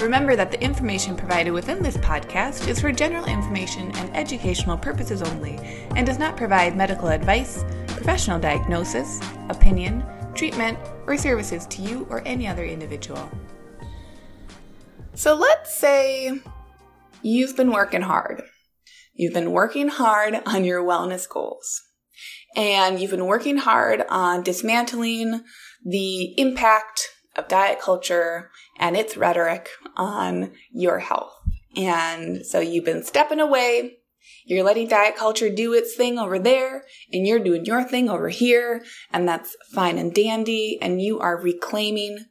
Remember that the information provided within this podcast is for general information and educational purposes only and does not provide medical advice, professional diagnosis, opinion, treatment, or services to you or any other individual. So let's say you've been working hard. You've been working hard on your wellness goals. And you've been working hard on dismantling the impact of diet culture and its rhetoric on your health. And so you've been stepping away. You're letting diet culture do its thing over there, and you're doing your thing over here, and that's fine and dandy. And you are reclaiming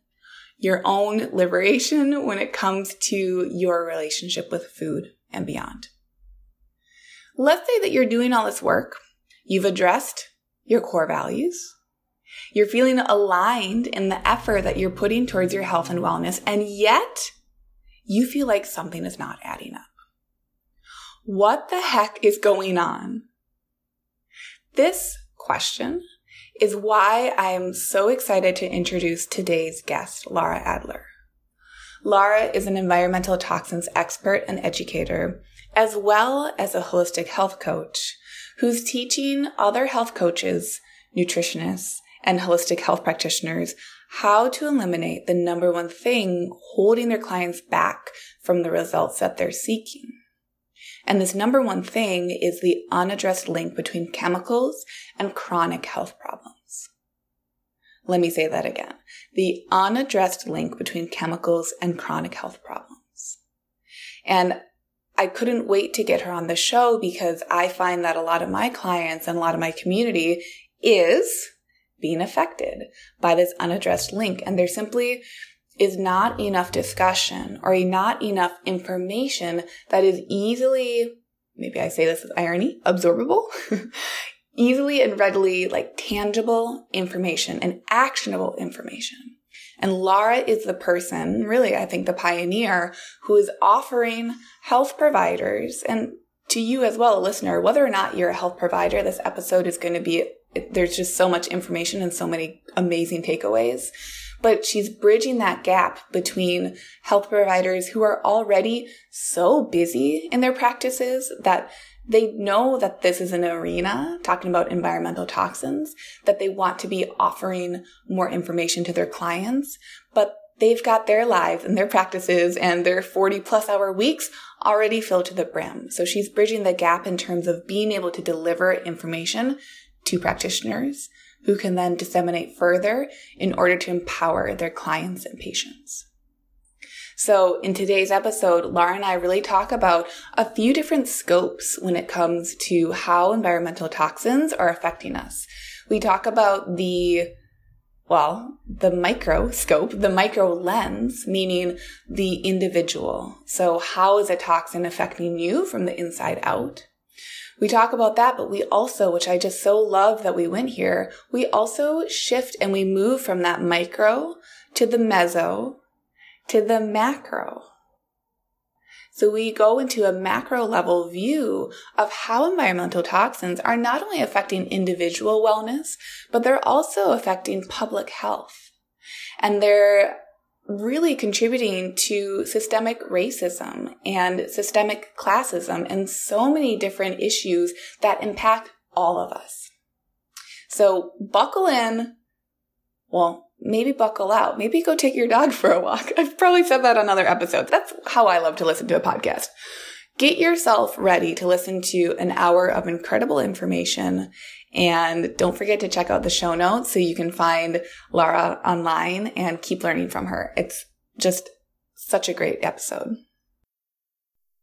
your own liberation when it comes to your relationship with food and beyond. Let's say that you're doing all this work. You've addressed your core values. You're feeling aligned in the effort that you're putting towards your health and wellness, and yet you feel like something is not adding up. What the heck is going on? This question is why I'm so excited to introduce today's guest, Lara Adler. Lara is an environmental toxins expert and educator, as well as a holistic health coach who's teaching other health coaches, nutritionists, and holistic health practitioners how to eliminate the number one thing holding their clients back from the results that they're seeking. And this number one thing is the unaddressed link between chemicals and chronic health problems. Let me say that again. The unaddressed link between chemicals and chronic health problems. And I couldn't wait to get her on the show because I find that a lot of my clients and a lot of my community is being affected by this unaddressed link. And there simply is not enough discussion or not enough information that is easily, maybe I say this with irony, absorbable, easily and readily like tangible information and actionable information. And Lara is the person, really, I think the pioneer who is offering health providers and to you as well, a listener, whether or not you're a health provider, this episode is going to be there's just so much information and so many amazing takeaways. But she's bridging that gap between health providers who are already so busy in their practices that they know that this is an arena talking about environmental toxins, that they want to be offering more information to their clients, but they've got their lives and their practices and their 40 plus hour weeks already filled to the brim. So she's bridging the gap in terms of being able to deliver information to practitioners who can then disseminate further in order to empower their clients and patients. So in today's episode, Lara and I really talk about a few different scopes when it comes to how environmental toxins are affecting us. We talk about the well, the micro scope, the micro lens, meaning the individual. So how is a toxin affecting you from the inside out? We talk about that, but we also, which I just so love that we went here, we also shift and we move from that micro to the meso to the macro. So we go into a macro level view of how environmental toxins are not only affecting individual wellness, but they're also affecting public health. And they're really contributing to systemic racism and systemic classism and so many different issues that impact all of us. So buckle in. Well, maybe buckle out. Maybe go take your dog for a walk. I've probably said that on other episodes. That's how I love to listen to a podcast. Get yourself ready to listen to an hour of incredible information and don't forget to check out the show notes so you can find Lara online and keep learning from her. It's just such a great episode.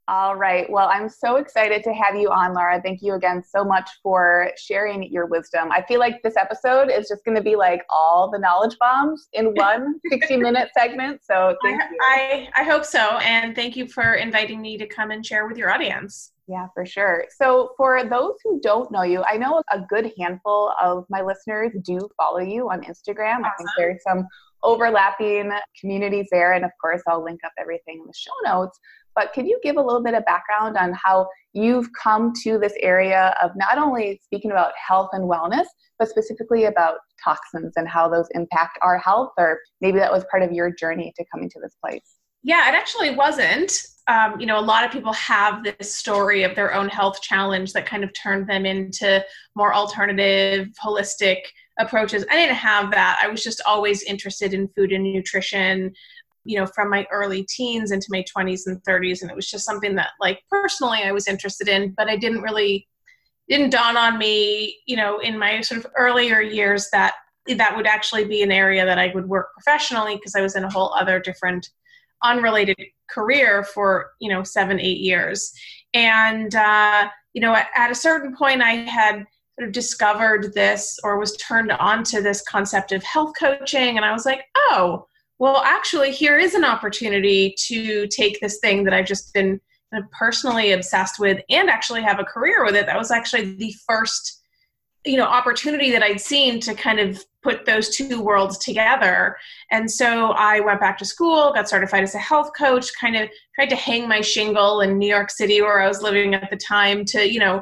All right. Well, I'm so excited to have you on, Lara. Thank you again so much for sharing your wisdom. I feel like this episode is just going to be like all the knowledge bombs in one 60 minute segment. So I, I, I hope so. And thank you for inviting me to come and share with your audience. Yeah, for sure. So, for those who don't know you, I know a good handful of my listeners do follow you on Instagram. Awesome. I think uh-huh. there's some overlapping communities there. And of course, I'll link up everything in the show notes. But could you give a little bit of background on how you've come to this area of not only speaking about health and wellness, but specifically about toxins and how those impact our health? Or maybe that was part of your journey to coming to this place. Yeah, it actually wasn't. Um, you know, a lot of people have this story of their own health challenge that kind of turned them into more alternative, holistic approaches. I didn't have that. I was just always interested in food and nutrition, you know, from my early teens into my 20s and 30s. And it was just something that, like, personally, I was interested in, but I didn't really, didn't dawn on me, you know, in my sort of earlier years that that would actually be an area that I would work professionally because I was in a whole other different unrelated career for you know seven eight years. And uh, you know at, at, a certain point i had sort of discovered this or was turned on to this concept of health coaching. And i was like oh well actually here is an opportunity to take this thing that i've just been kind of personally obsessed with and actually have a career with it. That was actually the first you know opportunity that i'd seen to kind of put those two worlds together. And so i went back to school got certified as a health coach kind of tried to hang my shingle in new york city where i was living at the time to you know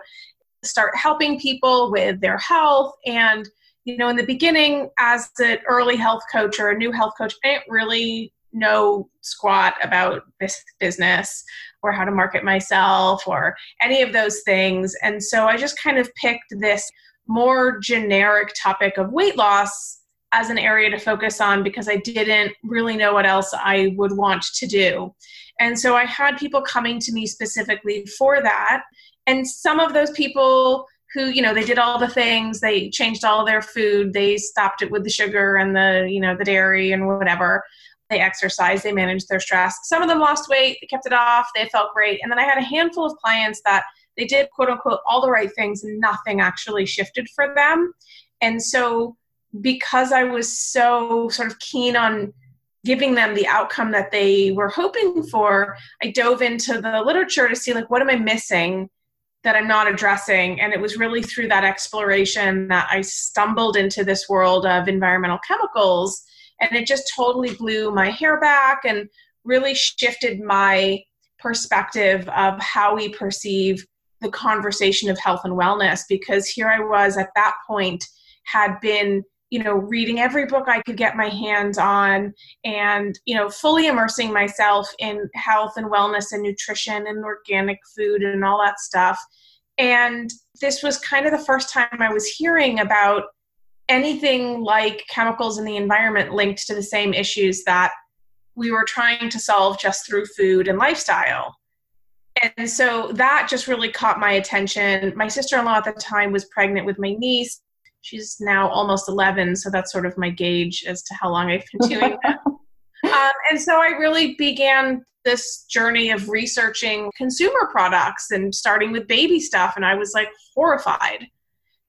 start helping people with their health. And you know in the beginning as an early health coach or a new health coach i didn't really know squat about this business or how to market myself or any of those things. And so i just kind of picked this more generic topic of weight loss as an area to focus on because I didn't really know what else I would want to do. And so I had people coming to me specifically for that. And some of those people who, you know, they did all the things, they changed all their food, they stopped it with the sugar and the, you know, the dairy and whatever. They exercised, they managed their stress. Some of them lost weight, they kept it off, they felt great. And then I had a handful of clients that they did quote unquote all the right things and nothing actually shifted for them. And so because i was so sort of keen on giving them the outcome that they were hoping for i dove into the literature to see like what am i missing that i'm not addressing? And it was really through that exploration that i stumbled into this world of environmental chemicals. And it just totally blew my hair back and really shifted my perspective of how we perceive the conversation of health and wellness because here I was at that point had been you know reading every book I could get my hands on and you know fully immersing myself in health and wellness and nutrition and organic food and all that stuff. And this was kind of the first time I was hearing about anything like chemicals in the environment linked to the same issues that we were trying to solve just through food and lifestyle and so that just really caught my attention. My sister in law at the time was pregnant with my niece. She's now almost 11, so that's sort of my gauge as to how long I've been doing that. Um, and so I really began this journey of researching consumer products and starting with baby stuff, and I was like horrified.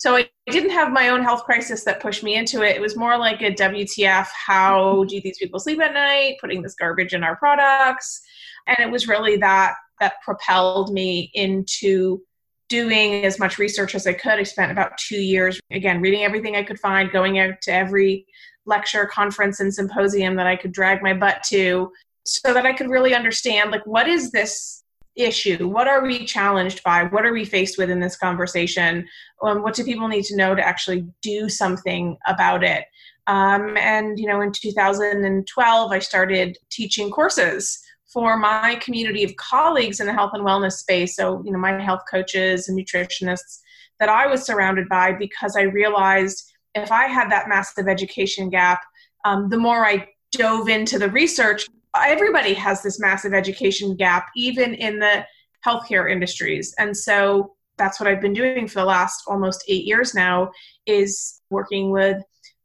So I didn't have my own health crisis that pushed me into it. It was more like a WTF, how do these people sleep at night, putting this garbage in our products? And it was really that that propelled me into doing as much research as I could. I spent about two years, again, reading everything I could find, going out to every lecture, conference, and symposium that I could drag my butt to so that I could really understand like, what is this issue? What are we challenged by? What are we faced with in this conversation? Um, what do people need to know to actually do something about it? Um, and, you know, in 2012, I started teaching courses for my community of colleagues in the health and wellness space so you know my health coaches and nutritionists that i was surrounded by because i realized if i had that massive education gap um, the more i dove into the research everybody has this massive education gap even in the healthcare industries. And so that's what i've been doing for the last almost eight years now is working with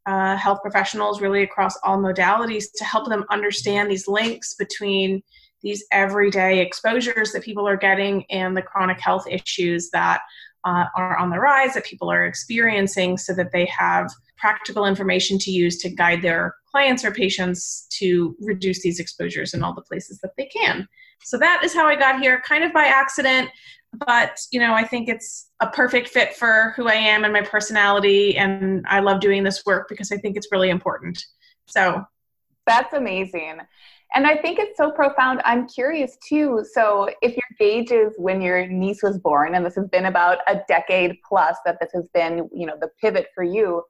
uh, health professionals really across all modalities to help them understand these links between these everyday exposures that people are getting and the chronic health issues that uh, are on the rise that people are experiencing so that they have practical information to use to guide their clients or patients to reduce these exposures in all the places that they can. So that is how I got here, kind of by accident. but you know i think it's a perfect fit for who i am and my personality and i love doing this work because i think it's really important so that's amazing and i think it's so profound i'm curious too so if your gauge is when your niece was born and this has been about a decade plus that this has been you know the pivot for you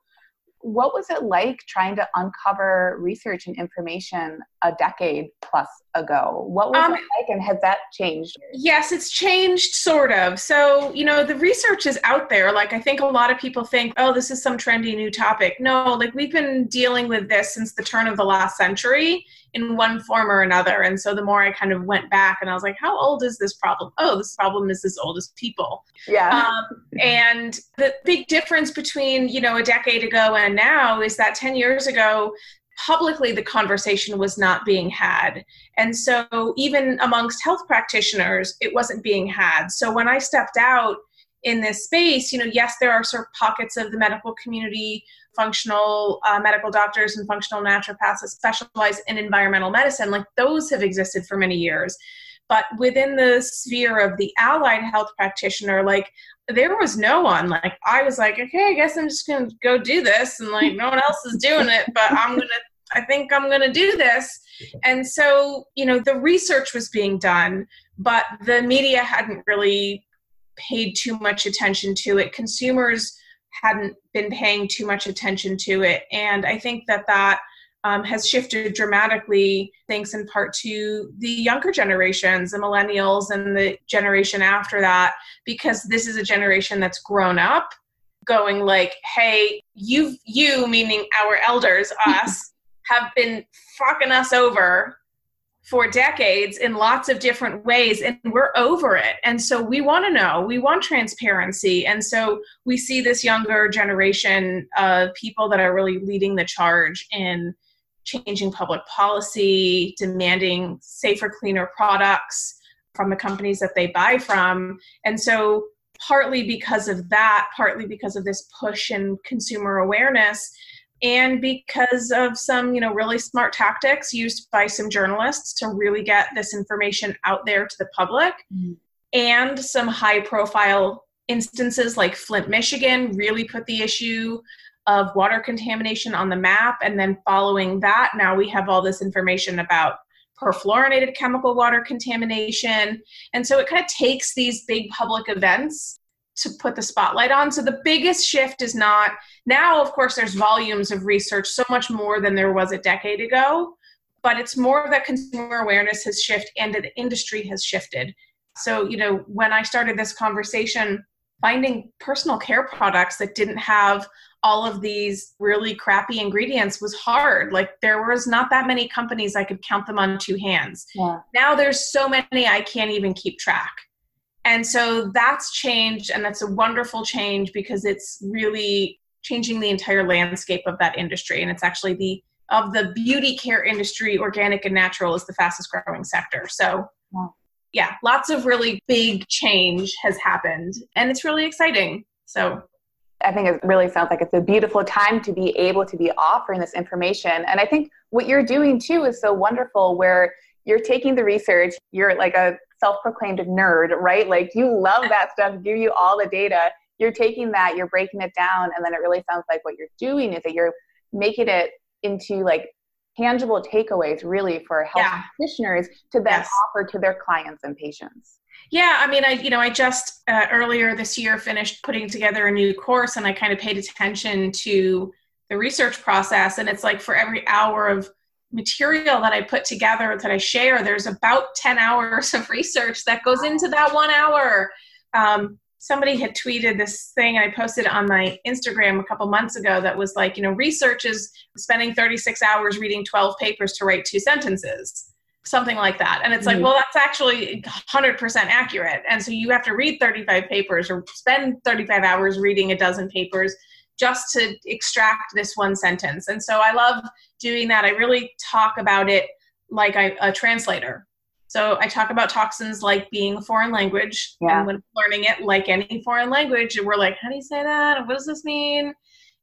what was it like trying to uncover research and information a decade plus ago? What was um, it like, and has that changed? Yes, it's changed sort of. So, you know, the research is out there. Like, I think a lot of people think, oh, this is some trendy new topic. No, like, we've been dealing with this since the turn of the last century in one form or another. And so the more I kind of went back and I was like, how old is this problem? Oh, this problem is as old as people. Yeah. Um, and the big difference between, you know, a decade ago and now is that 10 years ago, publicly the conversation was not being had. And so even amongst health practitioners, it wasn't being had. So when I stepped out, in this space, you know, yes, there are sort of pockets of the medical community functional uh, medical doctors and functional naturopaths that specialize in environmental medicine, like those have existed for many years. But within the sphere of the allied health practitioner, like there was no one. Like I was like, okay, I guess I'm just gonna go do this, and like no one else is doing it, but I'm gonna. I think I'm gonna do this. And so, you know, the research was being done, but the media hadn't really paid too much attention to it. Consumers hadn't been paying too much attention to it. And I think that that um, has shifted dramatically, thanks in part to the younger generations, the millennials, and the generation after that, because this is a generation that's grown up going like, hey, you, you, meaning our elders, us, have been fucking us over for decades in lots of different ways and we're over it. And so we want to know we want transparency. And so we see this younger generation of people that are really leading the charge in changing public policy demanding safer cleaner products from the companies that they buy from and so partly because of that partly because of this push in consumer awareness and because of some you know really smart tactics used by some journalists to really get this information out there to the public mm-hmm. and some high profile instances like flint michigan really put the issue of water contamination on the map and then following that now we have all this information about perfluorinated chemical water contamination and so it kind of takes these big public events to put the spotlight on. So the biggest shift is not now, of course, there's volumes of research, so much more than there was a decade ago, but it's more that consumer awareness has shifted and the industry has shifted. So, you know, when I started this conversation, finding personal care products that didn't have all of these really crappy ingredients was hard. Like there was not that many companies I could count them on two hands. Yeah. Now there's so many I can't even keep track. And so that's changed, and that's a wonderful change because it's really changing the entire landscape of that industry. And it's actually the of the beauty care industry, organic and natural is the fastest growing sector. So, yeah, lots of really big change has happened, and it's really exciting. So, I think it really sounds like it's a beautiful time to be able to be offering this information. And I think what you're doing too is so wonderful, where you're taking the research, you're like a self-proclaimed nerd, right? Like you love that stuff, give you all the data. You're taking that, you're breaking it down, and then it really sounds like what you're doing is that you're making it into like tangible takeaways really for health yeah. practitioners to then yes. offer to their clients and patients. Yeah, I mean, I you know, I just uh, earlier this year finished putting together a new course, and I kind of paid attention to the research process, and it's like for every hour of material that I put together that I share, there's about 10 hours of research that goes into that one hour. Um, somebody had tweeted this thing I posted on my Instagram a couple months ago that was like, you know, research is spending 36 hours reading 12 papers to write two sentences. Something like that. And it's mm-hmm. like, well, that's actually 100% accurate. And so you have to read 35 papers or spend 35 hours reading a dozen papers just to extract this one sentence. And so I love doing that. I really talk about it like I, a translator. So I talk about toxins like being a foreign language. Yeah. And when learning it like any foreign language, we're like, how do you say that? What does this mean?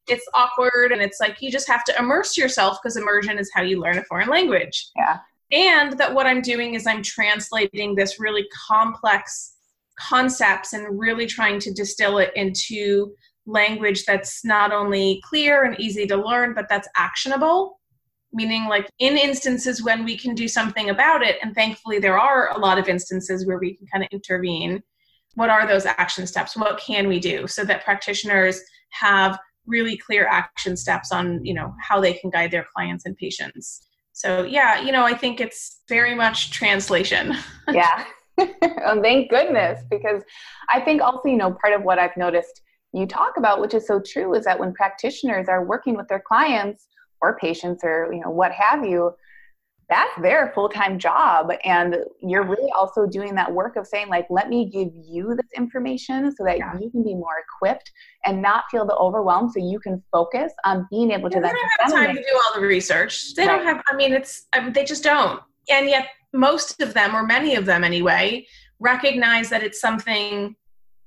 It's awkward and it's like you just have to immerse yourself because immersion is how you learn a foreign language. Yeah. And that what I'm doing is I'm translating this really complex concepts and really trying to distill it into language that's not only clear and easy to learn, but that's actionable. Meaning, like in instances when we can do something about it, and thankfully there are a lot of instances where we can kind of intervene. What are those action steps? What can we do so that practitioners have really clear action steps on, you know, how they can guide their clients and patients? So yeah, you know, I think it's very much translation. yeah. oh, thank goodness, because I think also, you know, part of what I've noticed you talk about, which is so true, is that when practitioners are working with their clients or patients or you know what have you, that's their full-time job and you're really also doing that work of saying like let me give you this information so that yeah. you can be more equipped and not feel the overwhelm so you can focus on being able to then they don't have time to do all the research they right. don't have i mean it's I mean, they just don't and yet most of them or many of them anyway recognize that it's something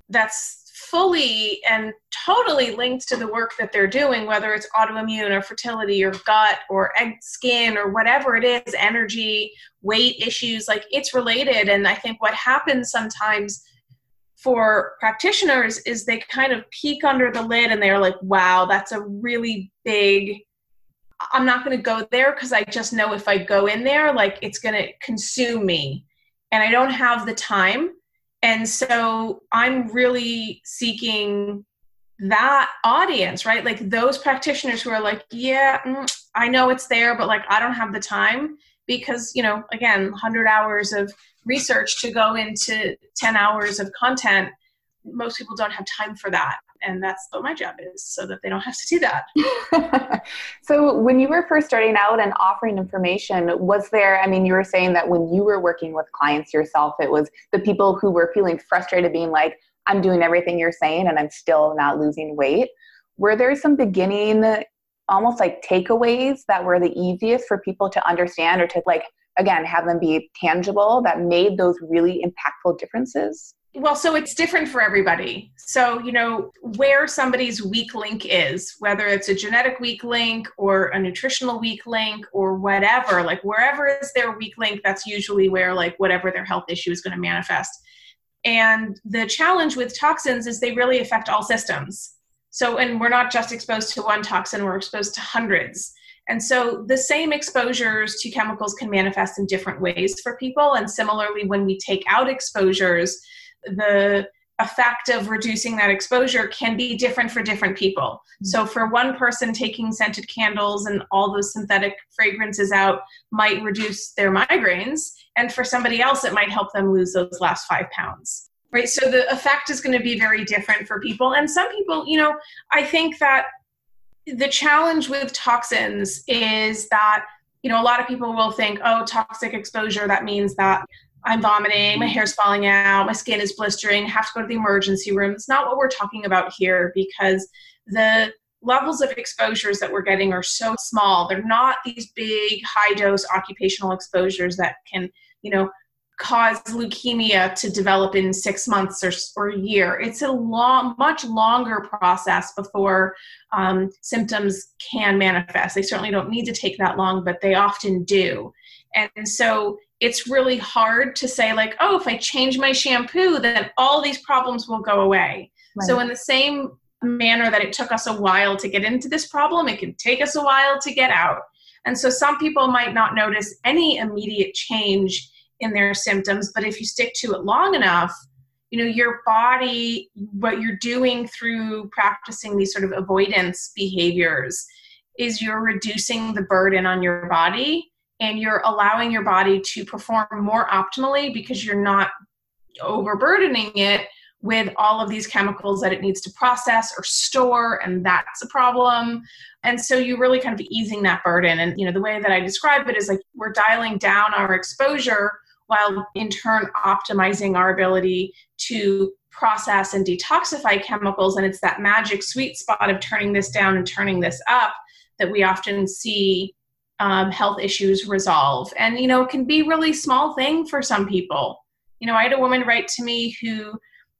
that's fully and totally linked to the work that they're doing, whether it's autoimmune or fertility or gut or egg skin or whatever it is, energy, weight issues, like it's related. And I think what happens sometimes for practitioners is they kind of peek under the lid and they're like, wow, that's a really big. I'm not going to go there because I just know if I go in there, like it's going to consume me. And I don't have the time and so i'm really seeking that audience right? Like those practitioners who are like yeah mm, i know it's there but like i don't have the time. Because you know again 100 hours of research to go into 10 hours of content most people don't have time for that and that's what my job is so that they don't have to do that. So when you were first starting out and offering information was there i mean you were saying that when you were working with clients yourself it was the people who were feeling frustrated being like i'm doing everything you're saying and i'm still not losing weight. Were there some beginning almost like takeaways that were the easiest for people to understand or to like again have them be tangible that made those really impactful differences well, so it's different for everybody. So, you know, where somebody's weak link is, whether it's a genetic weak link or a nutritional weak link or whatever, like wherever is their weak link, that's usually where, like, whatever their health issue is going to manifest. And the challenge with toxins is they really affect all systems. So, and we're not just exposed to one toxin, we're exposed to hundreds. And so the same exposures to chemicals can manifest in different ways for people. And similarly, when we take out exposures, the effect of reducing that exposure can be different for different people. Mm-hmm. So, for one person, taking scented candles and all those synthetic fragrances out might reduce their migraines, and for somebody else, it might help them lose those last five pounds. Right, so the effect is going to be very different for people. And some people, you know, I think that the challenge with toxins is that you know a lot of people will think oh toxic exposure that means that I'm vomiting, my hair's falling out, my skin is blistering, have to go to the emergency room. It's not what we're talking about here because the levels of exposures that we're getting are so small. They're not these big high dose occupational exposures that can, you know, cause leukemia to develop in six months or, or a year. It's a long, much longer process before um, symptoms can manifest. They certainly don't need to take that long, but they often do. And so it's really hard to say like oh if i change my shampoo then all these problems will go away. Right. so in the same manner that it took us a while to get into this problem it can take us a while to get out. And so some people might not notice any immediate change in their symptoms but if you stick to it long enough you know your body what you're doing through practicing these sort of avoidance behaviors is you're reducing the burden on your body and you're allowing your body to perform more optimally because you're not overburdening it with all of these chemicals that it needs to process or store and that's a problem. And so you're really kind of easing that burden. And you know the way that i describe it is like we're dialing down our exposure while in turn optimizing our ability to process and detoxify chemicals. And it's that magic sweet spot of turning this down and turning this up that we often see um, health issues resolve and you know it can be really small thing for some people you know i had a woman write to me who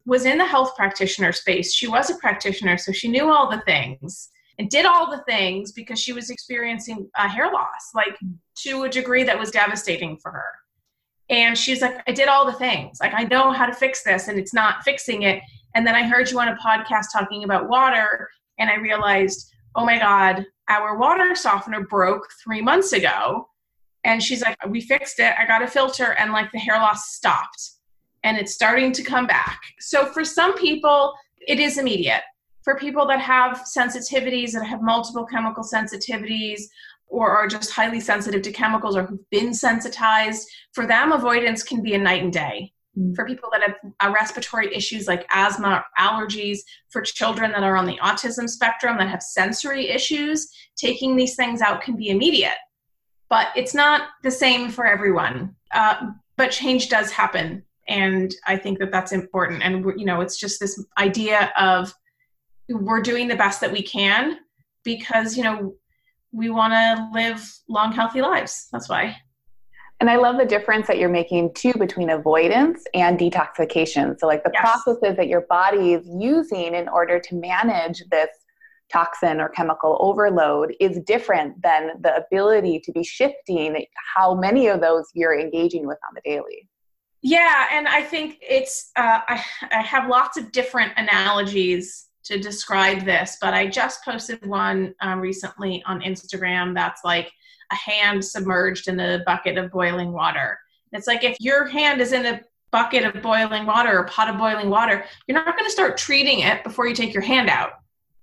was in the health practitioner space she was a practitioner so she knew all the things and did all the things because she was experiencing a hair loss like to a degree that was devastating for her And she's like, I did all the things. Like, I know how to fix this, and it's not fixing it. And then I heard you on a podcast talking about water, and I realized, oh my God, our water softener broke three months ago. And she's like, we fixed it. I got a filter, and like the hair loss stopped and it's starting to come back. So for some people, it is immediate. For people that have sensitivities, that have multiple chemical sensitivities, or are just highly sensitive to chemicals or who've been sensitized, for them, avoidance can be a night and day. Mm. For people that have uh, respiratory issues like asthma, allergies, for children that are on the autism spectrum that have sensory issues, taking these things out can be immediate. But it's not the same for everyone. Uh, but change does happen and i think that that's important and you know it's just this idea of we're doing the best that we can because you know we want to live long healthy lives that's why and I love the difference that you're making too between avoidance and detoxification. So, like the yes. processes that your body is using in order to manage this toxin or chemical overload is different than the ability to be shifting how many of those you're engaging with on the daily. Yeah, and I think it's, uh, I, I have lots of different analogies to describe this, but I just posted one um, recently on Instagram that's like a hand submerged in a bucket of boiling water. It's like if your hand is in a bucket of boiling water or pot of boiling water, you're not going to start treating it before you take your hand out.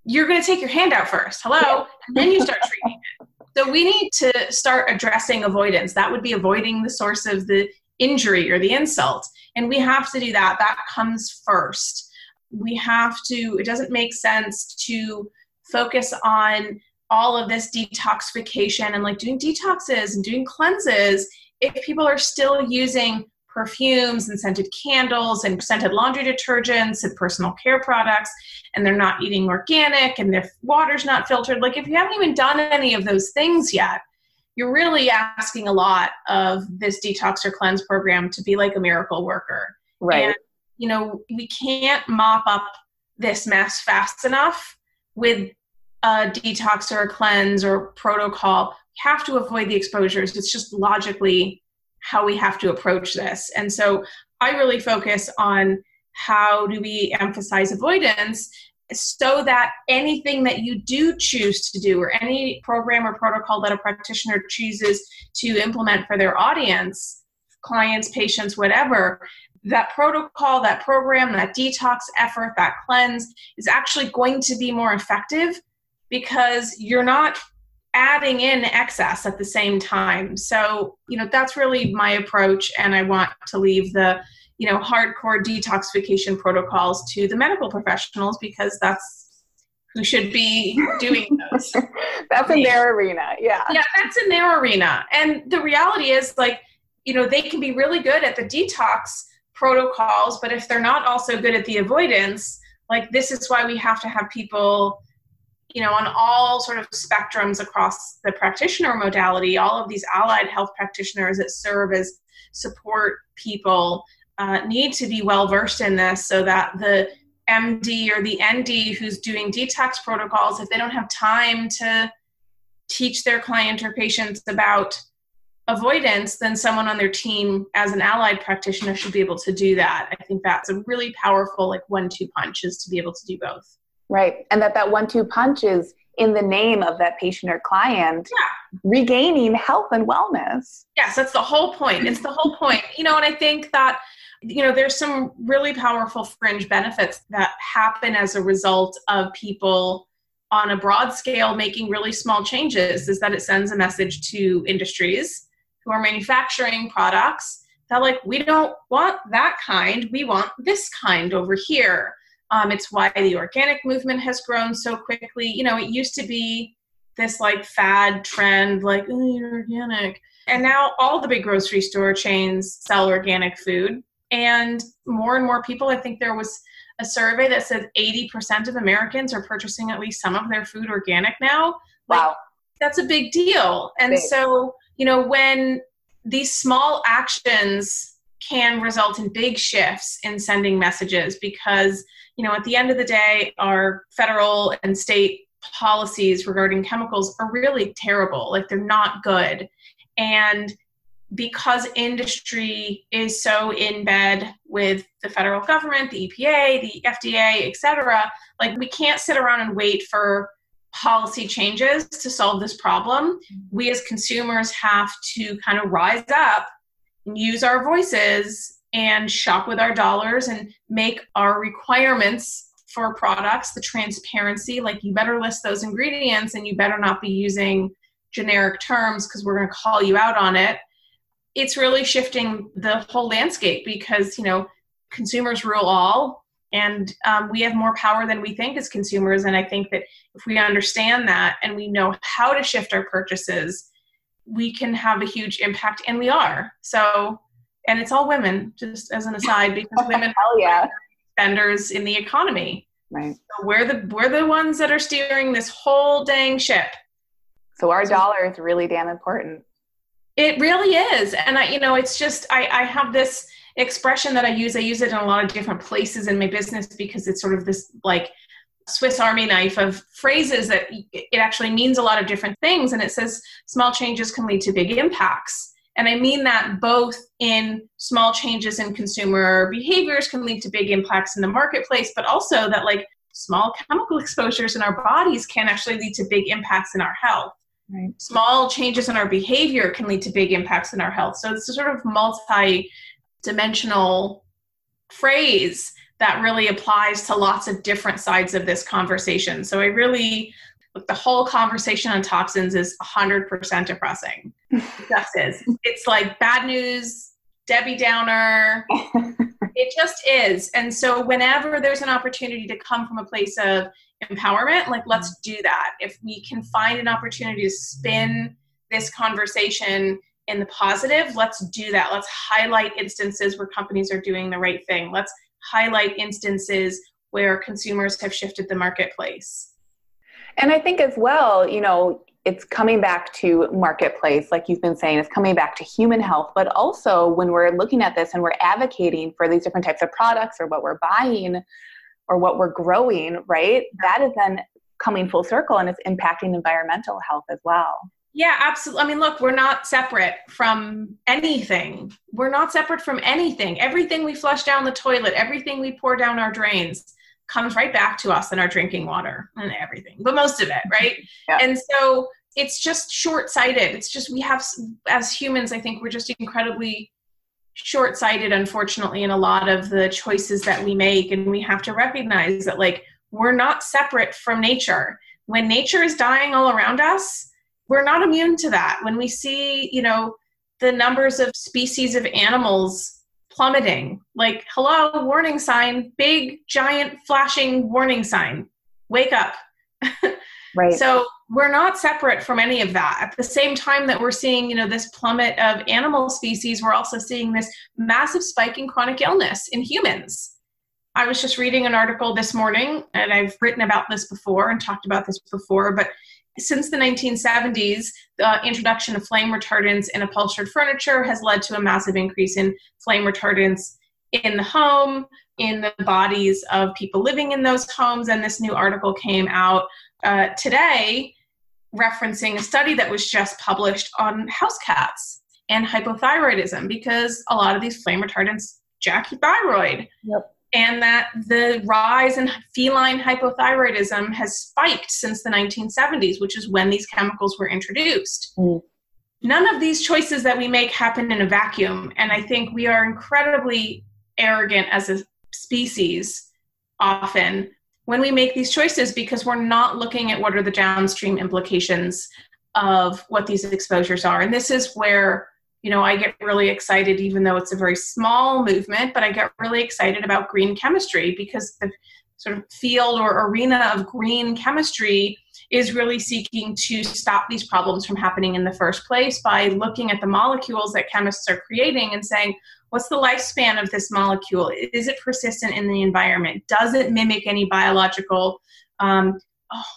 You're going to take your hand out first, hello, and then you start treating it. So we need to start addressing avoidance. That would be avoiding the source of the injury or the insult. And we have to do that. That comes first. We have to, it doesn't make sense to focus on all of this detoxification and like doing detoxes and doing cleanses if people are still using perfumes and scented candles and scented laundry detergents and personal care products and they're not eating organic and their water's not filtered like if you haven't even done any of those things yet you're really asking a lot of this detox or cleanse program to be like a miracle worker. Right. And, you know, we can't mop up this mess fast enough with a detox or a cleanse or protocol. We have to avoid the exposures. It's just logically how we have to approach this. And so I really focus on how do we emphasize avoidance so that anything that you do choose to do or any program or protocol that a practitioner chooses to implement for their audience clients patients whatever that protocol that program that detox effort that cleanse is actually going to be more effective because you're not adding in excess at the same time. So you know that's really my approach and i want to leave the you know hardcore detoxification protocols to the medical professionals because that's who should be doing those. That's in their arena yeah. Yeah that's in their arena. And the reality is like you know they can be really good at the detox protocols but if they're not also good at the avoidance like this is why we have to have people you know on all sort of spectrums across the practitioner modality all of these allied health practitioners that serve as support people uh, need to be well versed in this so that the MD or the ND who's doing detox protocols, if they don't have time to teach their client or patients about avoidance, then someone on their team as an allied practitioner should be able to do that. I think that's a really powerful like one-two punch is to be able to do both. Right. And that that one-two punch is in the name of that patient or client yeah. regaining health and wellness. Yes, that's the whole point. It's the whole point. You know, and I think that you know there's some really powerful fringe benefits that happen as a result of people on a broad scale making really small changes is that it sends a message to industries who are manufacturing products that like we don't want that kind we want this kind over here um, it's why the organic movement has grown so quickly you know it used to be this like fad trend like oh, organic and now all the big grocery store chains sell organic food and more and more people, I think there was a survey that said 80% of Americans are purchasing at least some of their food organic now. Like, wow. That's a big deal. And big. so, you know, when these small actions can result in big shifts in sending messages because, you know, at the end of the day, our federal and state policies regarding chemicals are really terrible. Like they're not good. And because industry is so in bed with the federal government, the EPA, the FDA, et cetera, like we can't sit around and wait for policy changes to solve this problem. Mm-hmm. We as consumers have to kind of rise up use our voices and shop with our dollars and make our requirements for products the transparency like you better list those ingredients and you better not be using generic terms because we're going to call you out on it. It's really shifting the whole landscape because you know consumers rule all and um, we have more power than we think as consumers. And i think that if we understand that and we know how to shift our purchases we can have a huge impact and we are so and it's all women just as an aside because women Hell yeah. spenders in the economy right so we're the we're the ones that are steering this whole dang ship so our dollar is really damn important it really is. And I, you know, it's just, I, I have this expression that I use. I use it in a lot of different places in my business because it's sort of this like Swiss Army knife of phrases that it actually means a lot of different things. And it says small changes can lead to big impacts. And I mean that both in small changes in consumer behaviors can lead to big impacts in the marketplace, but also that like small chemical exposures in our bodies can actually lead to big impacts in our health. Right. Small changes in our behavior can lead to big impacts in our health. So it's a sort of multi dimensional phrase that really applies to lots of different sides of this conversation. So I really, the whole conversation on toxins is 100% depressing. it just is. It's like bad news, Debbie Downer. it just is. And so whenever there's an opportunity to come from a place of empowerment like let's do that if we can find an opportunity to spin this conversation in the positive let's do that let's highlight instances where companies are doing the right thing let's highlight instances where consumers have shifted the marketplace and i think as well you know it's coming back to marketplace like you've been saying it's coming back to human health but also when we're looking at this and we're advocating for these different types of products or what we're buying or what we're growing, right? That is then coming full circle and it's impacting environmental health as well. Yeah, absolutely. I mean, look, we're not separate from anything. We're not separate from anything. Everything we flush down the toilet, everything we pour down our drains comes right back to us in our drinking water and everything, but most of it, right? Yeah. And so it's just short sighted. It's just, we have, as humans, I think we're just incredibly short sighted, unfortunately, in a lot of the choices that we make. And we have to recognize that, like, we're not separate from nature. When nature is dying all around us, we're not immune to that. When we see, you know, the numbers of species of animals plummeting, like, hello, warning sign, big, giant, flashing warning sign, wake up. Right. So we're not separate from any of that. At the same time that we're seeing, you know, this plummet of animal species, we're also seeing this massive spike in chronic illness in humans. I was just reading an article this morning, and I've written about this before and talked about this before, but since the 1970s, the introduction of flame retardants in upholstered furniture has led to a massive increase in flame retardants in the home, in the bodies of people living in those homes. And this new article came out uh, today referencing a study that was just published on house cats and hypothyroidism because a lot of these flame retardants jack your thyroid. Yep. And that the rise in feline hypothyroidism has spiked since the 1970s, which is when these chemicals were introduced. Mm. None of these choices that we make happen in a vacuum. And I think we are incredibly arrogant as a species often when we make these choices because we're not looking at what are the downstream implications of what these exposures are. And this is where, you know, I get really excited, even though it's a very small movement, but I get really excited about green chemistry because the sort of field or arena of green chemistry is really seeking to stop these problems from happening in the first place by looking at the molecules that chemists are creating and saying, What's the lifespan of this molecule? Is it persistent in the environment? Does it mimic any biological um,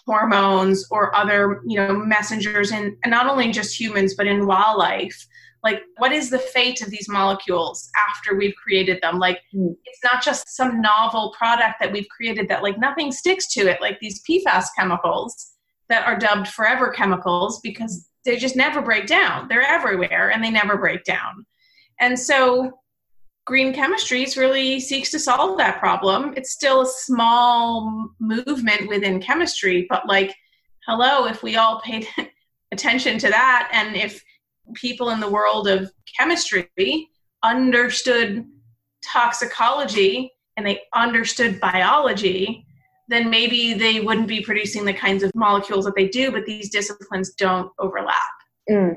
hormones or other you know messengers in and not only just humans but in wildlife? Like, what is the fate of these molecules after we've created them? Like, mm. it's not just some novel product that we've created that like nothing sticks to it, like these PFAS chemicals that are dubbed forever chemicals because they just never break down. They're everywhere and they never break down. And so green chemistries really seeks to solve that problem. It's still a small movement within chemistry, but like, hello, if we all paid attention to that and if people in the world of chemistry understood toxicology and they understood biology, then maybe they wouldn't be producing the kinds of molecules that they do, but these disciplines don't overlap. Mm.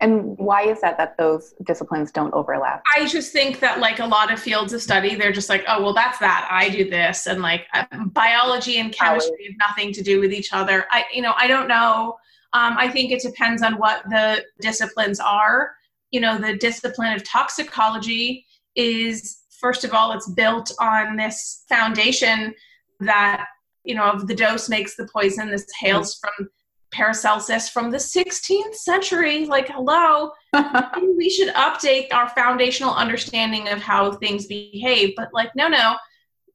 And why is that that those disciplines don't overlap? I just think that like a lot of fields of study, they're just like, oh, well, that's that. I do this, and like uh, biology and chemistry have nothing to do with each other. I, you know, I don't know. Um, I think it depends on what the disciplines are. You know, the discipline of toxicology is first of all, it's built on this foundation that you know of the dose makes the poison. This hails from Paracelsus from the 16th century. Like, hello, we should update our foundational understanding of how things behave. But, like, no, no.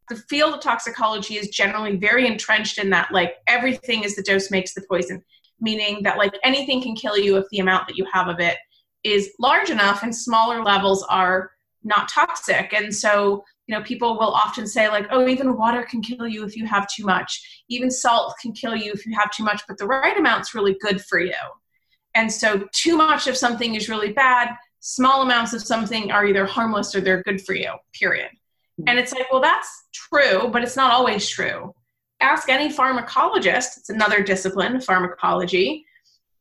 The field of toxicology is generally very entrenched in that, like, everything is the dose makes the poison, meaning that, like, anything can kill you if the amount that you have of it is large enough and smaller levels are not toxic. And so, you know, people will often say, like, oh, even water can kill you if you have too much. Even salt can kill you if you have too much, but the right amount's really good for you. And so, too much of something is really bad. Small amounts of something are either harmless or they're good for you, period. Hmm. And it's like, well, that's true, but it's not always true. Ask any pharmacologist, it's another discipline, pharmacology,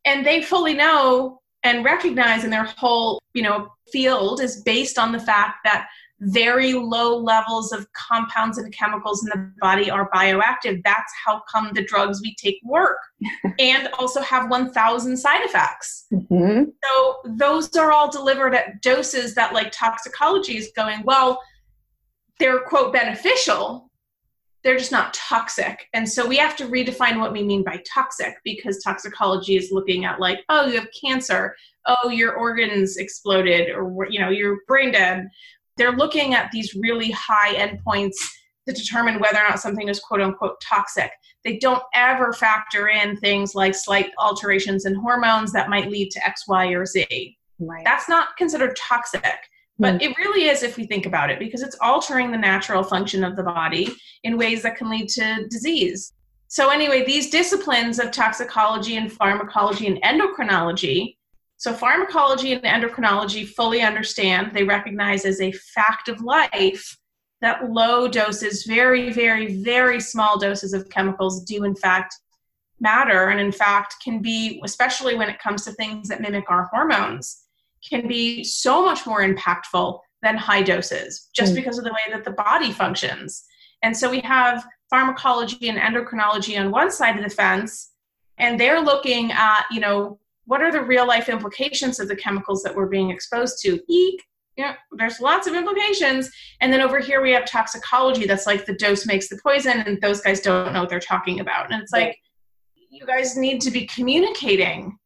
and they fully know and recognize in their whole, you know, field is based on the fact that very low levels of compounds and chemicals in the body are bioactive. That's how come the drugs we take work and also have 1,000 side effects. Mm-hmm. So those are all delivered at doses that, like toxicology, is going, well, they're quote beneficial, they're just not toxic. And so we have to redefine what we mean by toxic because toxicology is looking at like, oh, you have cancer, oh, your organs exploded, or you know, you're brain dead. They're looking at these really high endpoints to determine whether or not something is quote unquote toxic. They don't ever factor in things like slight alterations in hormones that might lead to X, Y, or Z. Right. That's not considered toxic. But mm. it really is if we think about it, because it's altering the natural function of the body in ways that can lead to disease. So, anyway, these disciplines of toxicology and pharmacology and endocrinology. So, pharmacology and endocrinology fully understand, they recognize as a fact of life that low doses, very, very, very small doses of chemicals do, in fact, matter. And, in fact, can be, especially when it comes to things that mimic our hormones can be so much more impactful than high doses just mm. because of the way that the body functions. And so we have pharmacology and endocrinology on one side of the fence, and they're looking at, you know, what are the real life implications of the chemicals that we're being exposed to? Eek, yeah, there's lots of implications. And then over here we have toxicology that's like the dose makes the poison, and those guys don't know what they're talking about. And it's like, you guys need to be communicating.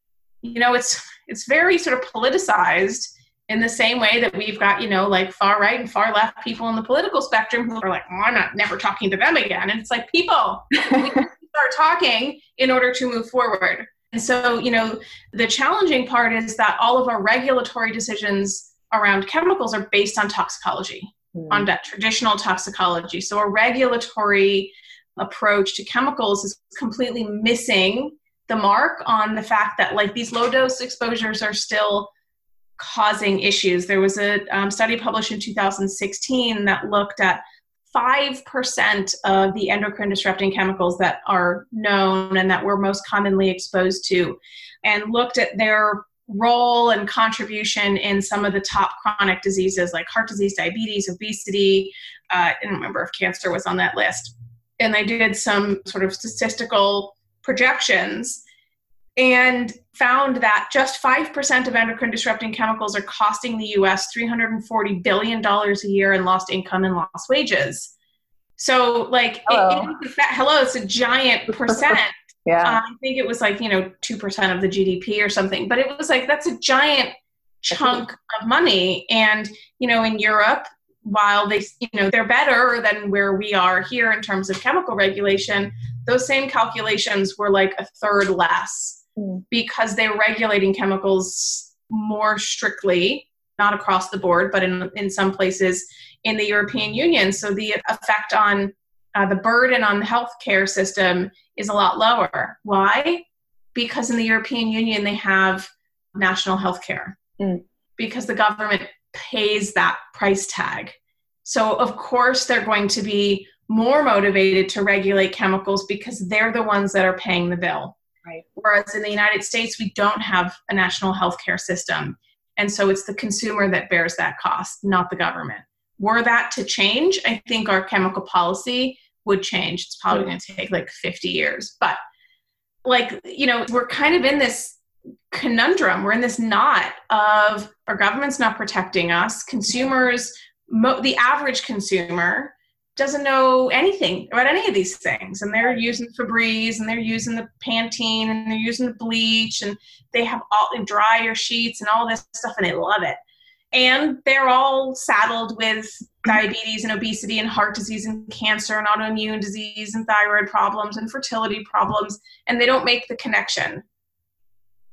You know, it's it's very sort of politicized in the same way that we've got you know like far right and far left people in the political spectrum who are like well, i'm not never talking to them again. And it's like people we start talking in order to move forward. And so you know the challenging part is that all of our regulatory decisions around chemicals are based on toxicology mm. on that traditional toxicology. So a regulatory approach to chemicals is completely missing the mark on the fact that like these low dose exposures are still causing issues. There was a um, study published in 2016 that looked at 5% of the endocrine disrupting chemicals that are known and that we're most commonly exposed to, and looked at their role and contribution in some of the top chronic diseases like heart disease, diabetes, obesity. Uh, I don't remember if cancer was on that list. And they did some sort of statistical projections and found that just 5% of endocrine disrupting chemicals are costing the US $340 billion a year in lost income and lost wages. So, like, hello, it, it hello it's a giant percent. yeah. Uh, I think it was like, you know, 2% of the GDP or something, but it was like, that's a giant chunk of money. And, you know, in Europe, while they you know they're better than where we are here in terms of chemical regulation those same calculations were like a third less mm. because they're regulating chemicals more strictly, not across the board, but in, in some places in the European Union. So the effect on uh, the burden on the healthcare system is a lot lower. Why? Because in the European Union, they have national health care, mm. because the government pays that price tag. So, of course, they're going to be more motivated to regulate chemicals because they're the ones that are paying the bill. Right. Whereas in the United States, we don't have a national healthcare system. And so it's the consumer that bears that cost, not the government. Were that to change, I think our chemical policy would change. It's probably going to take like 50 years. But, like, you know, we're kind of in this conundrum. We're in this knot of our government's not protecting us, consumers, mo- the average consumer doesn't know anything about any of these things. And they're using Febreze and they're using the Pantene and they're using the bleach and they have all the dryer sheets and all this stuff and they love it. And they're all saddled with diabetes and obesity and heart disease and cancer and autoimmune disease and thyroid problems and fertility problems and they don't make the connection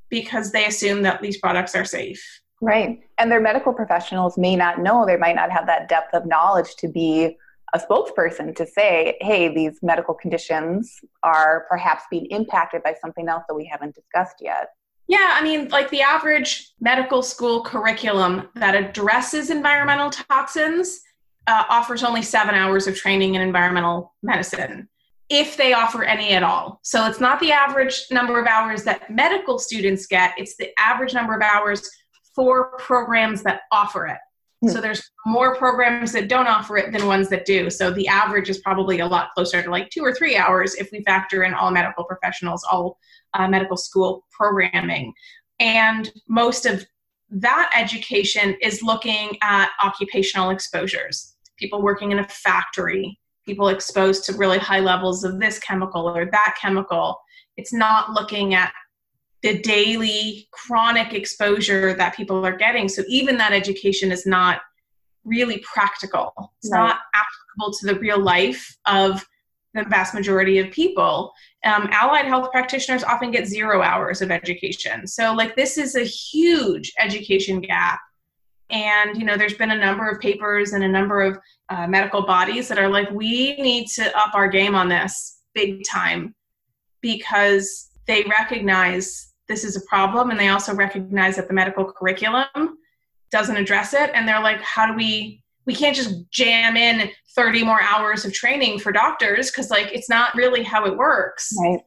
because they assume that these products are safe. Right. And their medical professionals may not know they might not have that depth of knowledge to be a spokesperson to say, hey, these medical conditions are perhaps being impacted by something else that we haven't discussed yet. Yeah, I mean, like the average medical school curriculum that addresses environmental toxins uh, offers only seven hours of training in environmental medicine, if they offer any at all. So it's not the average number of hours that medical students get, it's the average number of hours for programs that offer it. So hmm. there's more programs that don't offer it than ones that do. So the average is probably a lot closer to like two or three hours if we factor in all medical professionals, all uh, medical school programming. And most of that education is looking at occupational exposures. People working in a factory, people exposed to really high levels of this chemical or that chemical. It's not looking at the daily chronic exposure that people are getting. So even that education is not really practical. It's right. not applicable to the real life of the vast majority of people. Um, allied health practitioners often get zero hours of education. So, like, this is a huge education gap. And, you know, there's been a number of papers and a number of uh, medical bodies that are like, we need to up our game on this big time because they recognize this is a problem and they also recognize that the medical curriculum doesn't address it. And they're like how do we we can't just jam in 30 more hours of training for doctors because like it's not really how it works. Right.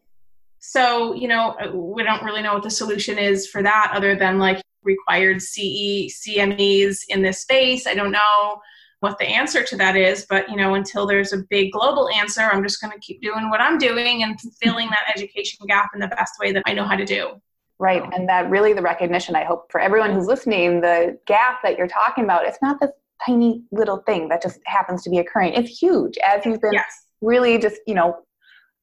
So you know we don't really know what the solution is for that other than like required ce cmes in this space i don't know what the answer to that is but you know until there's a big global answer i'm just going to keep doing what i'm doing and filling that education gap in the best way that i know how to do Right. And that really the recognition, I hope, for everyone who's listening, the gap that you're talking about, it's not this tiny little thing that just happens to be occurring. It's huge, as you've been yes. really just, you know,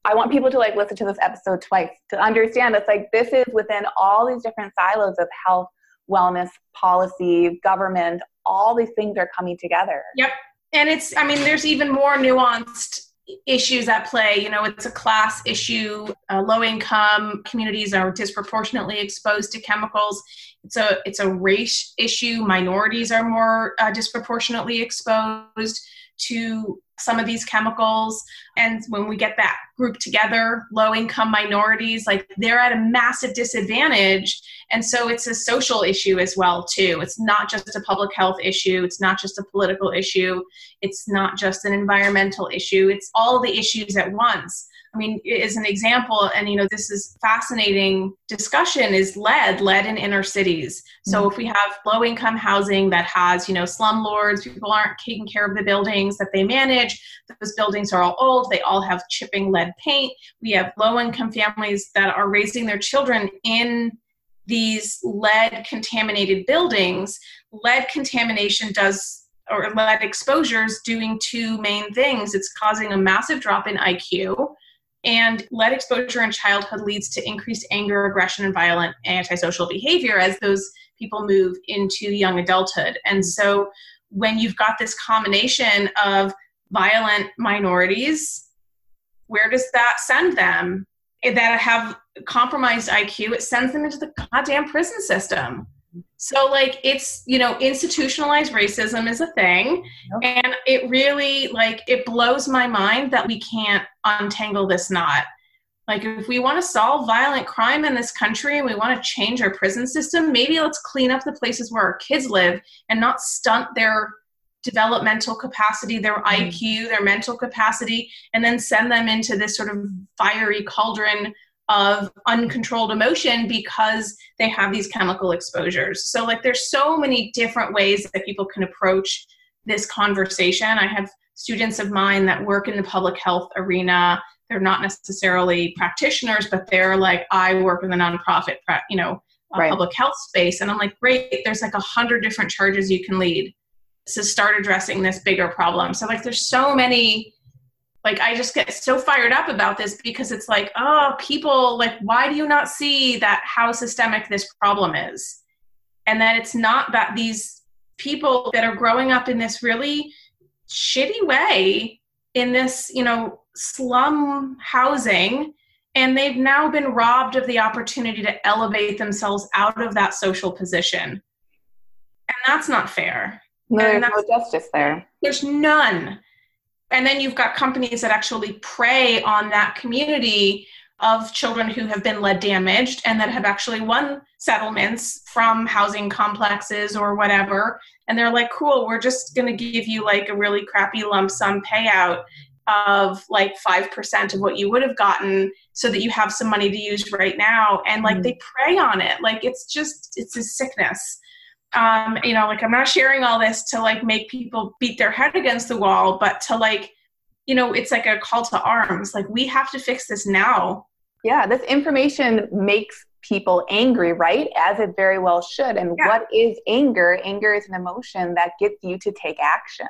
I want people to like listen to this episode twice to understand it's like this is within all these different silos of health, wellness, policy, government, all these things are coming together. Yep. And it's, I mean, there's even more nuanced issues at play. You know, it's a class issue. Uh, low income communities are disproportionately exposed to chemicals. It's a it's a race issue. Minorities are more uh, disproportionately exposed to some of these chemicals. And when we get that group together, low income minorities, like they're at a massive disadvantage. And so it's a social issue as well, too. It's not just a public health issue, it's not just a political issue, it's not just an environmental issue, it's all the issues at once. I mean, as an example, and you know, this is fascinating discussion is lead, lead in inner cities. So mm-hmm. if we have low income housing that has, you know, slumlords, people aren't taking care of the buildings that they manage, those buildings are all old, they all have chipping lead paint. We have low income families that are raising their children in these lead contaminated buildings. Lead contamination does or lead exposures doing two main things. It's causing a massive drop in IQ and lead exposure in childhood leads to increased anger, aggression, and violent antisocial behavior as those people move into young adulthood. And so when you've got this combination of violent minorities, where does that send them? That have compromised IQ, it sends them into the goddamn prison system. So, like, it's, you know, institutionalized racism is a thing. Yep. And it really, like, it blows my mind that we can't untangle this knot. Like, if we want to solve violent crime in this country and we want to change our prison system, maybe let's clean up the places where our kids live and not stunt their developmental capacity, their mm-hmm. IQ, their mental capacity, and then send them into this sort of fiery cauldron of uncontrolled emotion because they have these chemical exposures. So, like, there's so many different ways that people can approach this conversation. I have students of mine that work in the public health arena. They're not necessarily practitioners, but they're like, I work in the nonprofit, you know, uh, right. public health space. And I'm like, great, there's like a hundred different charges you can lead to start addressing this bigger problem. So, like, there's so many like i just get so fired up about this because it's like oh people like why do you not see that how systemic this problem is? And that it's not that these people that are growing up in this really shitty way in this you know slum housing and they've now been robbed of the opportunity to elevate themselves out of that social position. And that's not fair. No, there's no justice there. There's none and then you've got companies that actually prey on that community of children who have been lead damaged and that have actually won settlements from housing complexes or whatever. And they're like, cool, we're just going to give you like a really crappy lump sum payout of like 5% of what you would have gotten so that you have some money to use right now. And like mm they prey on it. Like it's just, it's a sickness um, you know, like I'm not sharing all this to like make people beat their head against the wall, but to like, you know, it's like a call to arms. Like we have to fix this now. Yeah, this information makes people angry, right? As it very well should. And yeah. what is anger? Anger is an emotion that gets you to take action.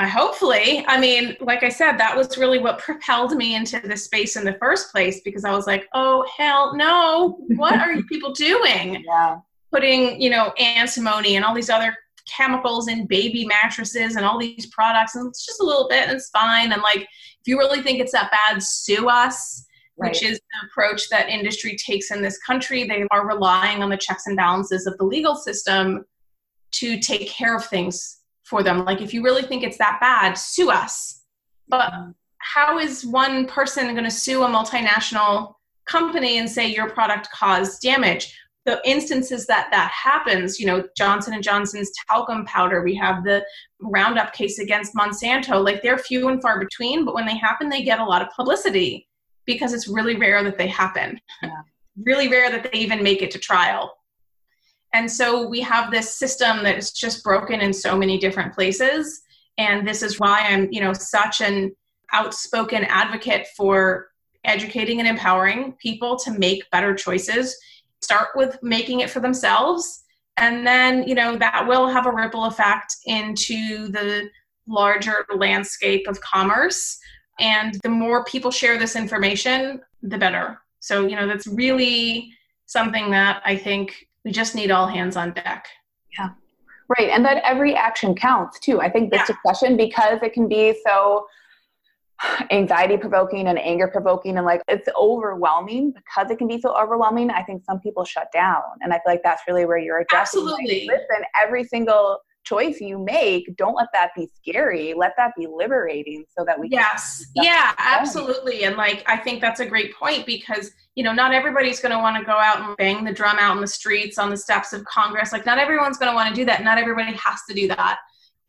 I hopefully, I mean, like I said, that was really what propelled me into this space in the first place because I was like, oh hell no, what are you people doing? Yeah putting, you know, antimony and all these other chemicals in baby mattresses and all these products and it's just a little bit and it's fine. And like if you really think it's that bad sue us right. which is the approach that industry takes in this country. They are relying on the checks and balances of the legal system to take care of things for them. Like if you really think it's that bad sue us. But mm-hmm. how is one person going to sue a multinational company and say your product caused damage the instances that that happens, you know, Johnson and Johnson's talcum powder, we have the Roundup case against Monsanto, like they're few and far between, but when they happen, they get a lot of publicity because it's really rare that they happen. Yeah. really rare that they even make it to trial. And so we have this system that is just broken in so many different places. And this is why I'm, you know, such an outspoken advocate for educating and empowering people to make better choices start with making it for themselves. And then you know that will have a ripple effect into the larger landscape of commerce. And the more people share this information the better. So you know that's really something that i think we just need all hands on deck. Yeah. Right. And that every action counts too. I think this yeah. discussion because it can be so anxiety provoking and anger provoking and like it's overwhelming. Because it can be so overwhelming i think some people shut down and i feel like that's really where you're addressing absolutely. Like, listen every single choice you make don't let that be scary. Let that be liberating so that we yes. yeah absolutely. And like i think that's a great point because you know not everybody's going to want to go out and bang the drum out in the streets on the steps of congress. Like not everyone's going to want to do that. Not everybody has to do that.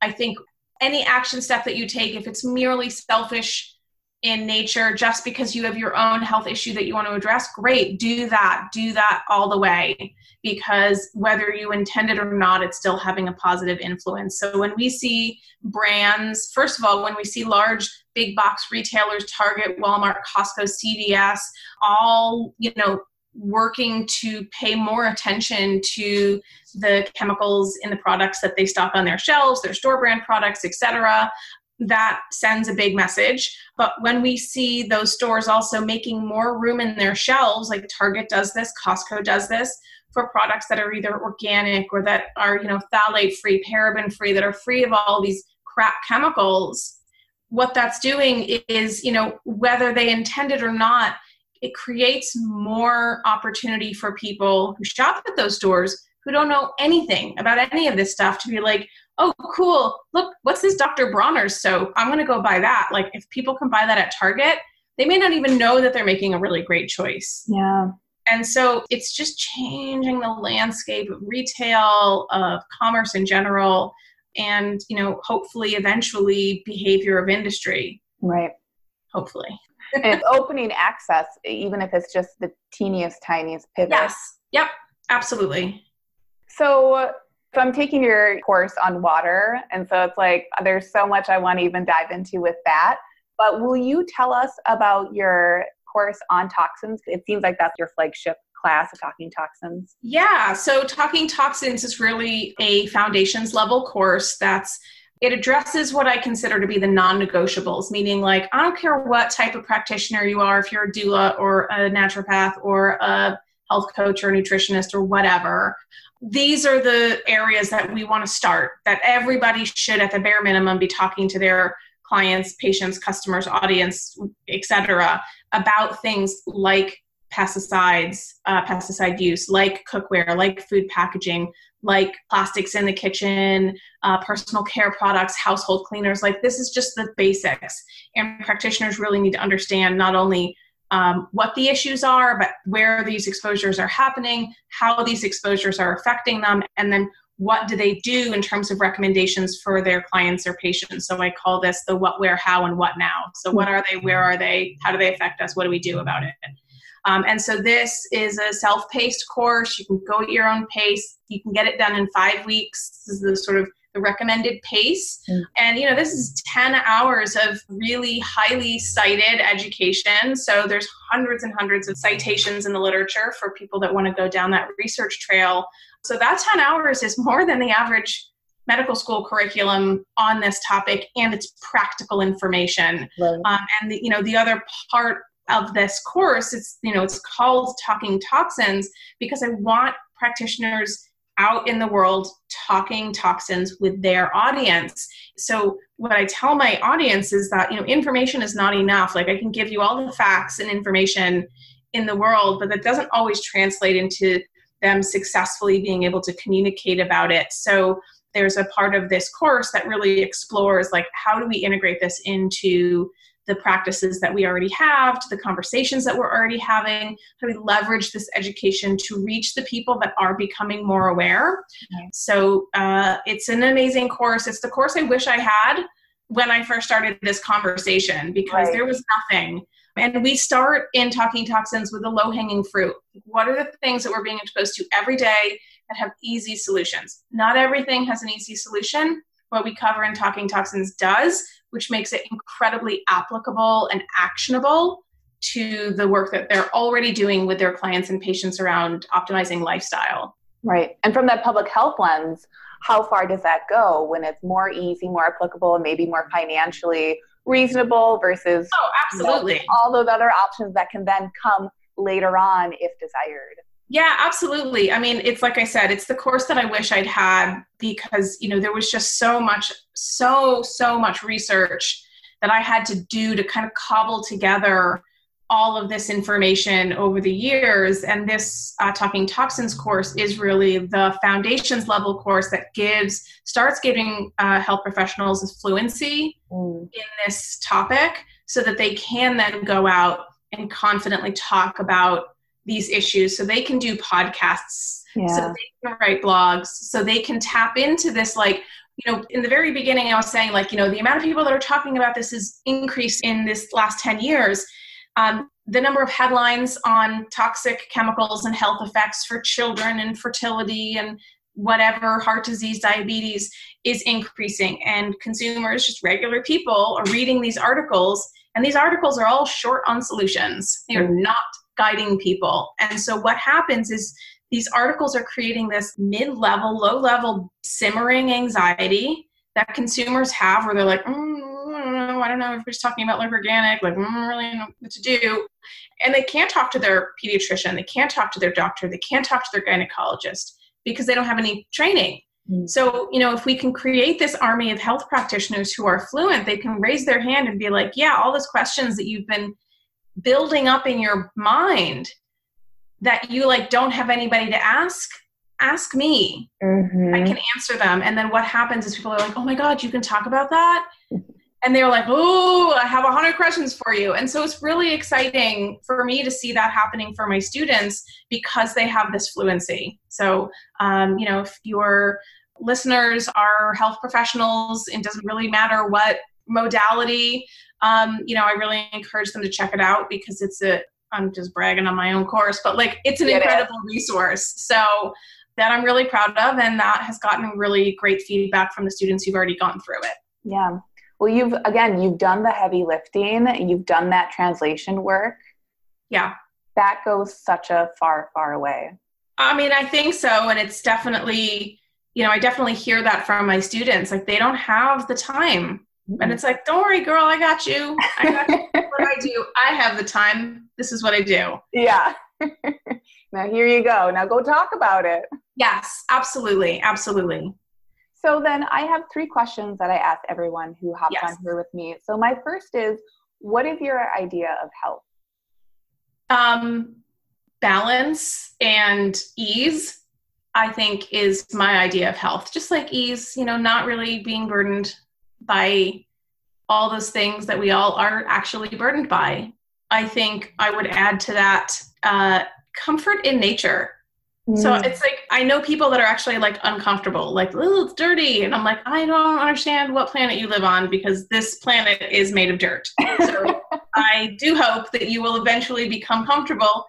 I think any action step that you take, if it's merely selfish in nature, just because you have your own health issue that you want to address, great, do that. Do that all the way. Because whether you intend it or not, it's still having a positive influence. So when we see brands, first of all, when we see large big box retailers, Target, Walmart, Costco, CVS, all, you know, working to pay more attention to the chemicals in the products that they stock on their shelves, their store brand products, etc. That sends a big message. But when we see those stores also making more room in their shelves, like Target does this, Costco does this, for products that are either organic or that are, you know, phthalate free, paraben free, that are free of all these crap chemicals, what that's doing is, you know, whether they intend it or not, it creates more opportunity for people who shop at those stores who don't know anything about any of this stuff to be like, oh, cool, look, what's this Dr. Bronner's soap? I'm going to go buy that. Like, if people can buy that at Target, they may not even know that they're making a really great choice. Yeah. And so it's just changing the landscape of retail, of commerce in general, and, you know, hopefully eventually behavior of industry. Right. Hopefully. And opening access, even if it's just the teeniest, tiniest pivot. Yes. Yep. Absolutely. So, so I'm taking your course on water, and so it's like there's so much I want to even dive into with that. But will you tell us about your course on toxins? It seems like that's your flagship class of talking toxins. Yeah, so talking toxins is really a foundations level course that's it addresses what I consider to be the non negotiables, meaning, like, I don't care what type of practitioner you are, if you're a doula or a naturopath or a health coach or nutritionist or whatever. These are the areas that we want to start, that everybody should, at the bare minimum, be talking to their clients, patients, customers, audience, etc., about things like pesticides, uh, pesticide use, like cookware, like food packaging, like plastics in the kitchen, uh, personal care products, household cleaners. Like this is just the basics. And practitioners really need to understand not only um, what the issues are, but where these exposures are happening, how these exposures are affecting them, and then what do they do in terms of recommendations for their clients or patients. So I call this the what, where, how, and what now. So what are they? Where are they? How do they affect us? What do we do about it? Um, and so this is a self-paced course. You can go at your own pace. You can get it done in five weeks. This is the sort of the recommended pace. Mm. And you know, this is 10 hours of really highly cited education. So there's hundreds and hundreds of citations in the literature for people that want to go down that research trail. So that 10 hours is more than the average medical school curriculum on this topic and it's practical information right. um, and the, you know the other part of this course it's you know it's called talking toxins because i want practitioners out in the world talking toxins with their audience. So what I tell my audience is that, you know, information is not enough. Like I can give you all the facts and information in the world, but that doesn't always translate into them successfully being able to communicate about it. So there's a part of this course that really explores like how do we integrate this into the practices that we already have, to the conversations that we're already having? How do we leverage this education to reach the people that are becoming more aware? So uh, it's an amazing course. It's the course I wish I had when I first started this conversation because right. there was nothing. And we start in talking toxins with the low hanging fruit. What are the things that we're being exposed to every day that have easy solutions? Not everything has an easy solution. What we cover in Talking Toxins does, which makes it incredibly applicable and actionable to the work that they're already doing with their clients and patients around optimizing lifestyle. Right. And from that public health lens, how far does that go when it's more easy, more applicable, and maybe more financially reasonable versus oh, absolutely. You know, all those other options that can then come later on if desired? Yeah, absolutely. I mean, it's like I said, it's the course that I wish I'd had because, you know, there was just so much, so, so much research that I had to do to kind of cobble together all of this information over the years. And this uh, Talking Toxins course is really the foundations level course that gives, starts giving uh, health professionals fluency mm. in this topic so that they can then go out and confidently talk about these issues so they can do podcasts yeah. so they can write blogs so they can tap into this like you know in the very beginning i was saying like you know the amount of people that are talking about this has increased in this last 10 years um, the number of headlines on toxic chemicals and health effects for children and fertility and whatever heart disease diabetes is increasing and consumers just regular people are reading these articles and these articles are all short on solutions they are mm. not guiding people. And so what happens is these articles are creating this mid level, low level simmering anxiety that consumers have where they're like, mm, I don't know if we're just talking about like organic, like, mm, really know what to do. And they can't talk to their pediatrician, they can't talk to their doctor, they can't talk to their gynecologist because they don't have any training. Mm. So, you know, if we can create this army of health practitioners who are fluent, they can raise their hand and be like, yeah, all those questions that you've been building up in your mind that you like don't have anybody to ask ask me. Mm-hmm. i can answer them. And then what happens is people are like oh my god you can talk about that? And they were like oh i have a hundred questions for you. And so it's really exciting for me to see that happening for my students because they have this fluency. So um, you know if your listeners are health professionals it doesn't really matter what modality um, you know i really encourage them to check it out because it's a i'm just bragging on my own course but like it's an it incredible is. resource so that i'm really proud of and that has gotten really great feedback from the students who've already gone through it yeah well, you've again, you've done the heavy lifting, you've done that translation work. Yeah. That goes such a far, far away. I mean, I think so. And it's definitely, you know, I definitely hear that from my students. Like, they don't have the time. And it's like, don't worry, girl, I got you. I got you. what I do, I have the time. This is what I do. Yeah. now, here you go. Now, go talk about it. Yes, absolutely. Absolutely. So then I have three questions that I ask everyone who hops yes. on here with me. So my first is, what is your idea of health? Um, balance and ease, I think, is my idea of health. Just like ease, you know, not really being burdened by all those things that we all are actually burdened by. I think I would add to that uh, comfort in nature so mm. it's like I know people that are actually like uncomfortable, like, oh, it's dirty. And I'm like, I don't understand what planet you live on because this planet is made of dirt. So I do hope that you will eventually become comfortable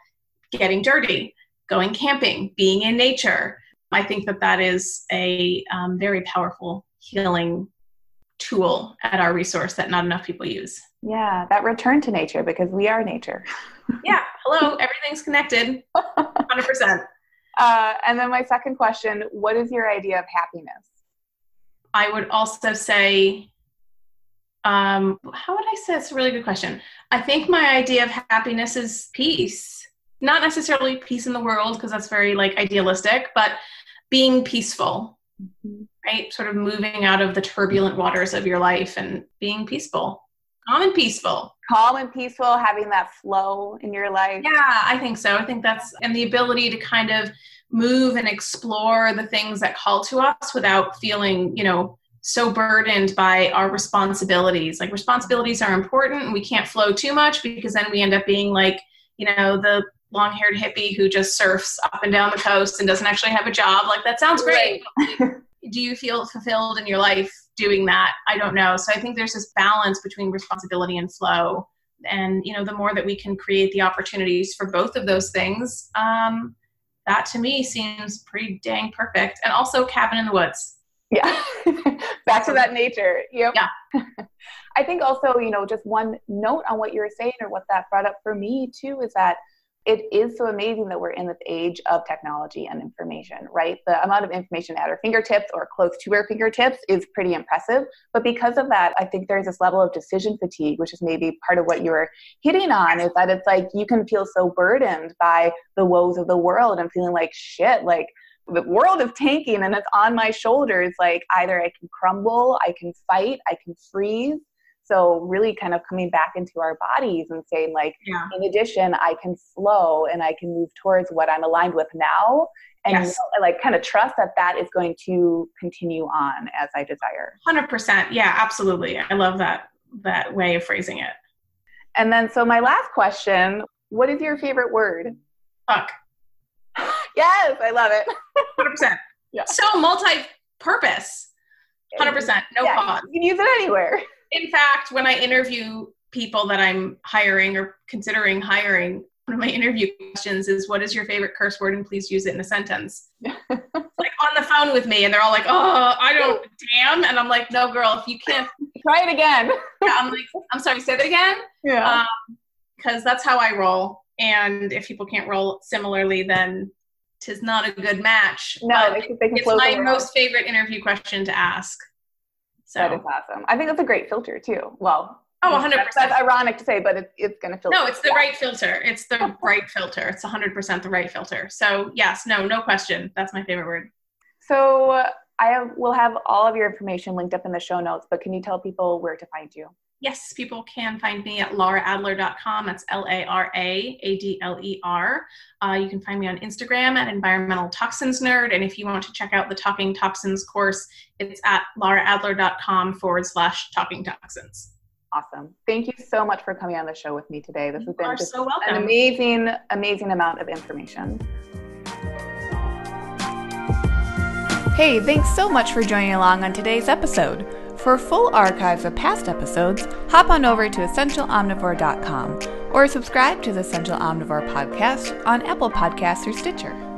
getting dirty, going camping, being in nature. I think that that is a um, very powerful healing tool at our resource that not enough people use. Yeah, that return to nature because we are nature. yeah, hello, everything's connected 100%. Uh, and then my second question what is your idea of happiness? I would also say, um, how would I say? It's a really good question. I think my idea of happiness is peace. Not necessarily peace in the world, because that's very like idealistic, but being peaceful, mm-hmm. right? Sort of moving out of the turbulent waters of your life and being peaceful, calm and peaceful. Calm and peaceful, having that flow in your life. Yeah, I think so. I think that's, and the ability to kind of move and explore the things that call to us without feeling, you know, so burdened by our responsibilities. Like responsibilities are important and we can't flow too much because then we end up being like, you know, the long haired hippie who just surfs up and down the coast and doesn't actually have a job. Like that sounds great. Right. Do you feel fulfilled in your life doing that? I don't know. So I think there's this balance between responsibility and flow. And you know, the more that we can create the opportunities for both of those things, um, that to me seems pretty dang perfect. And also cabin in the woods. Yeah. Back to that nature. Yep. Yeah. I think also, you know, just one note on what you were saying or what that brought up for me too is that it is so amazing that we're in this age of technology and information, right? The amount of information at our fingertips or close to our fingertips is pretty impressive. But because of that, I think there's this level of decision fatigue, which is maybe part of what you were hitting on, is that it's like you can feel so burdened by the woes of the world and feeling like shit, like the world is tanking and it's on my shoulders. Like either I can crumble, I can fight, I can freeze, so really kind of coming back into our bodies and saying like yeah. in addition i can flow and i can move towards what i'm aligned with now and yes. you know, like kind of trust that that is going to continue on as i desire. 100% yeah absolutely. I love that that way of phrasing it. And then so my last question what is your favorite word? Fuck. Yes i love it. 100% yeah. so multi-purpose. 100% no yeah, pause. you can use it anywhere in fact, when I interview people that I'm hiring or considering hiring, one of my interview questions is, What is your favorite curse word? And please use it in a sentence. like on the phone with me, and they're all like, Oh, I don't, damn. And I'm like, No, girl, if you can't. Try it again. yeah, I'm like, I'm sorry, say that again. Yeah. Because um, that's how I roll. And if people can't roll similarly, then tis not a good match. No, they they it's my most favorite interview question to ask. So that is awesome. I think that's a great filter too. Well, oh, 100%. That's, that's ironic to say, but it's, it's going to filter. No, it's the right filter. It's the right filter. It's 100% the right filter. So yes, no, no question. That's my favorite word. So I have, will have all of your information linked up in the show notes, but can you tell people where to find you? Yes, people can find me at laraadler.com. That's L A R A A D L E R. Uh, you can find me on Instagram at Environmental Toxins Nerd. And if you want to check out the Talking Toxins course, it's at laraadler.com forward slash talking toxins. Awesome. Thank you so much for coming on the show with me today. This you has been just so an amazing, amazing amount of information. Hey, thanks so much for joining along on today's episode. For full archives of past episodes, hop on over to essentialomnivore.com or subscribe to the Essential Omnivore podcast on Apple Podcasts or Stitcher.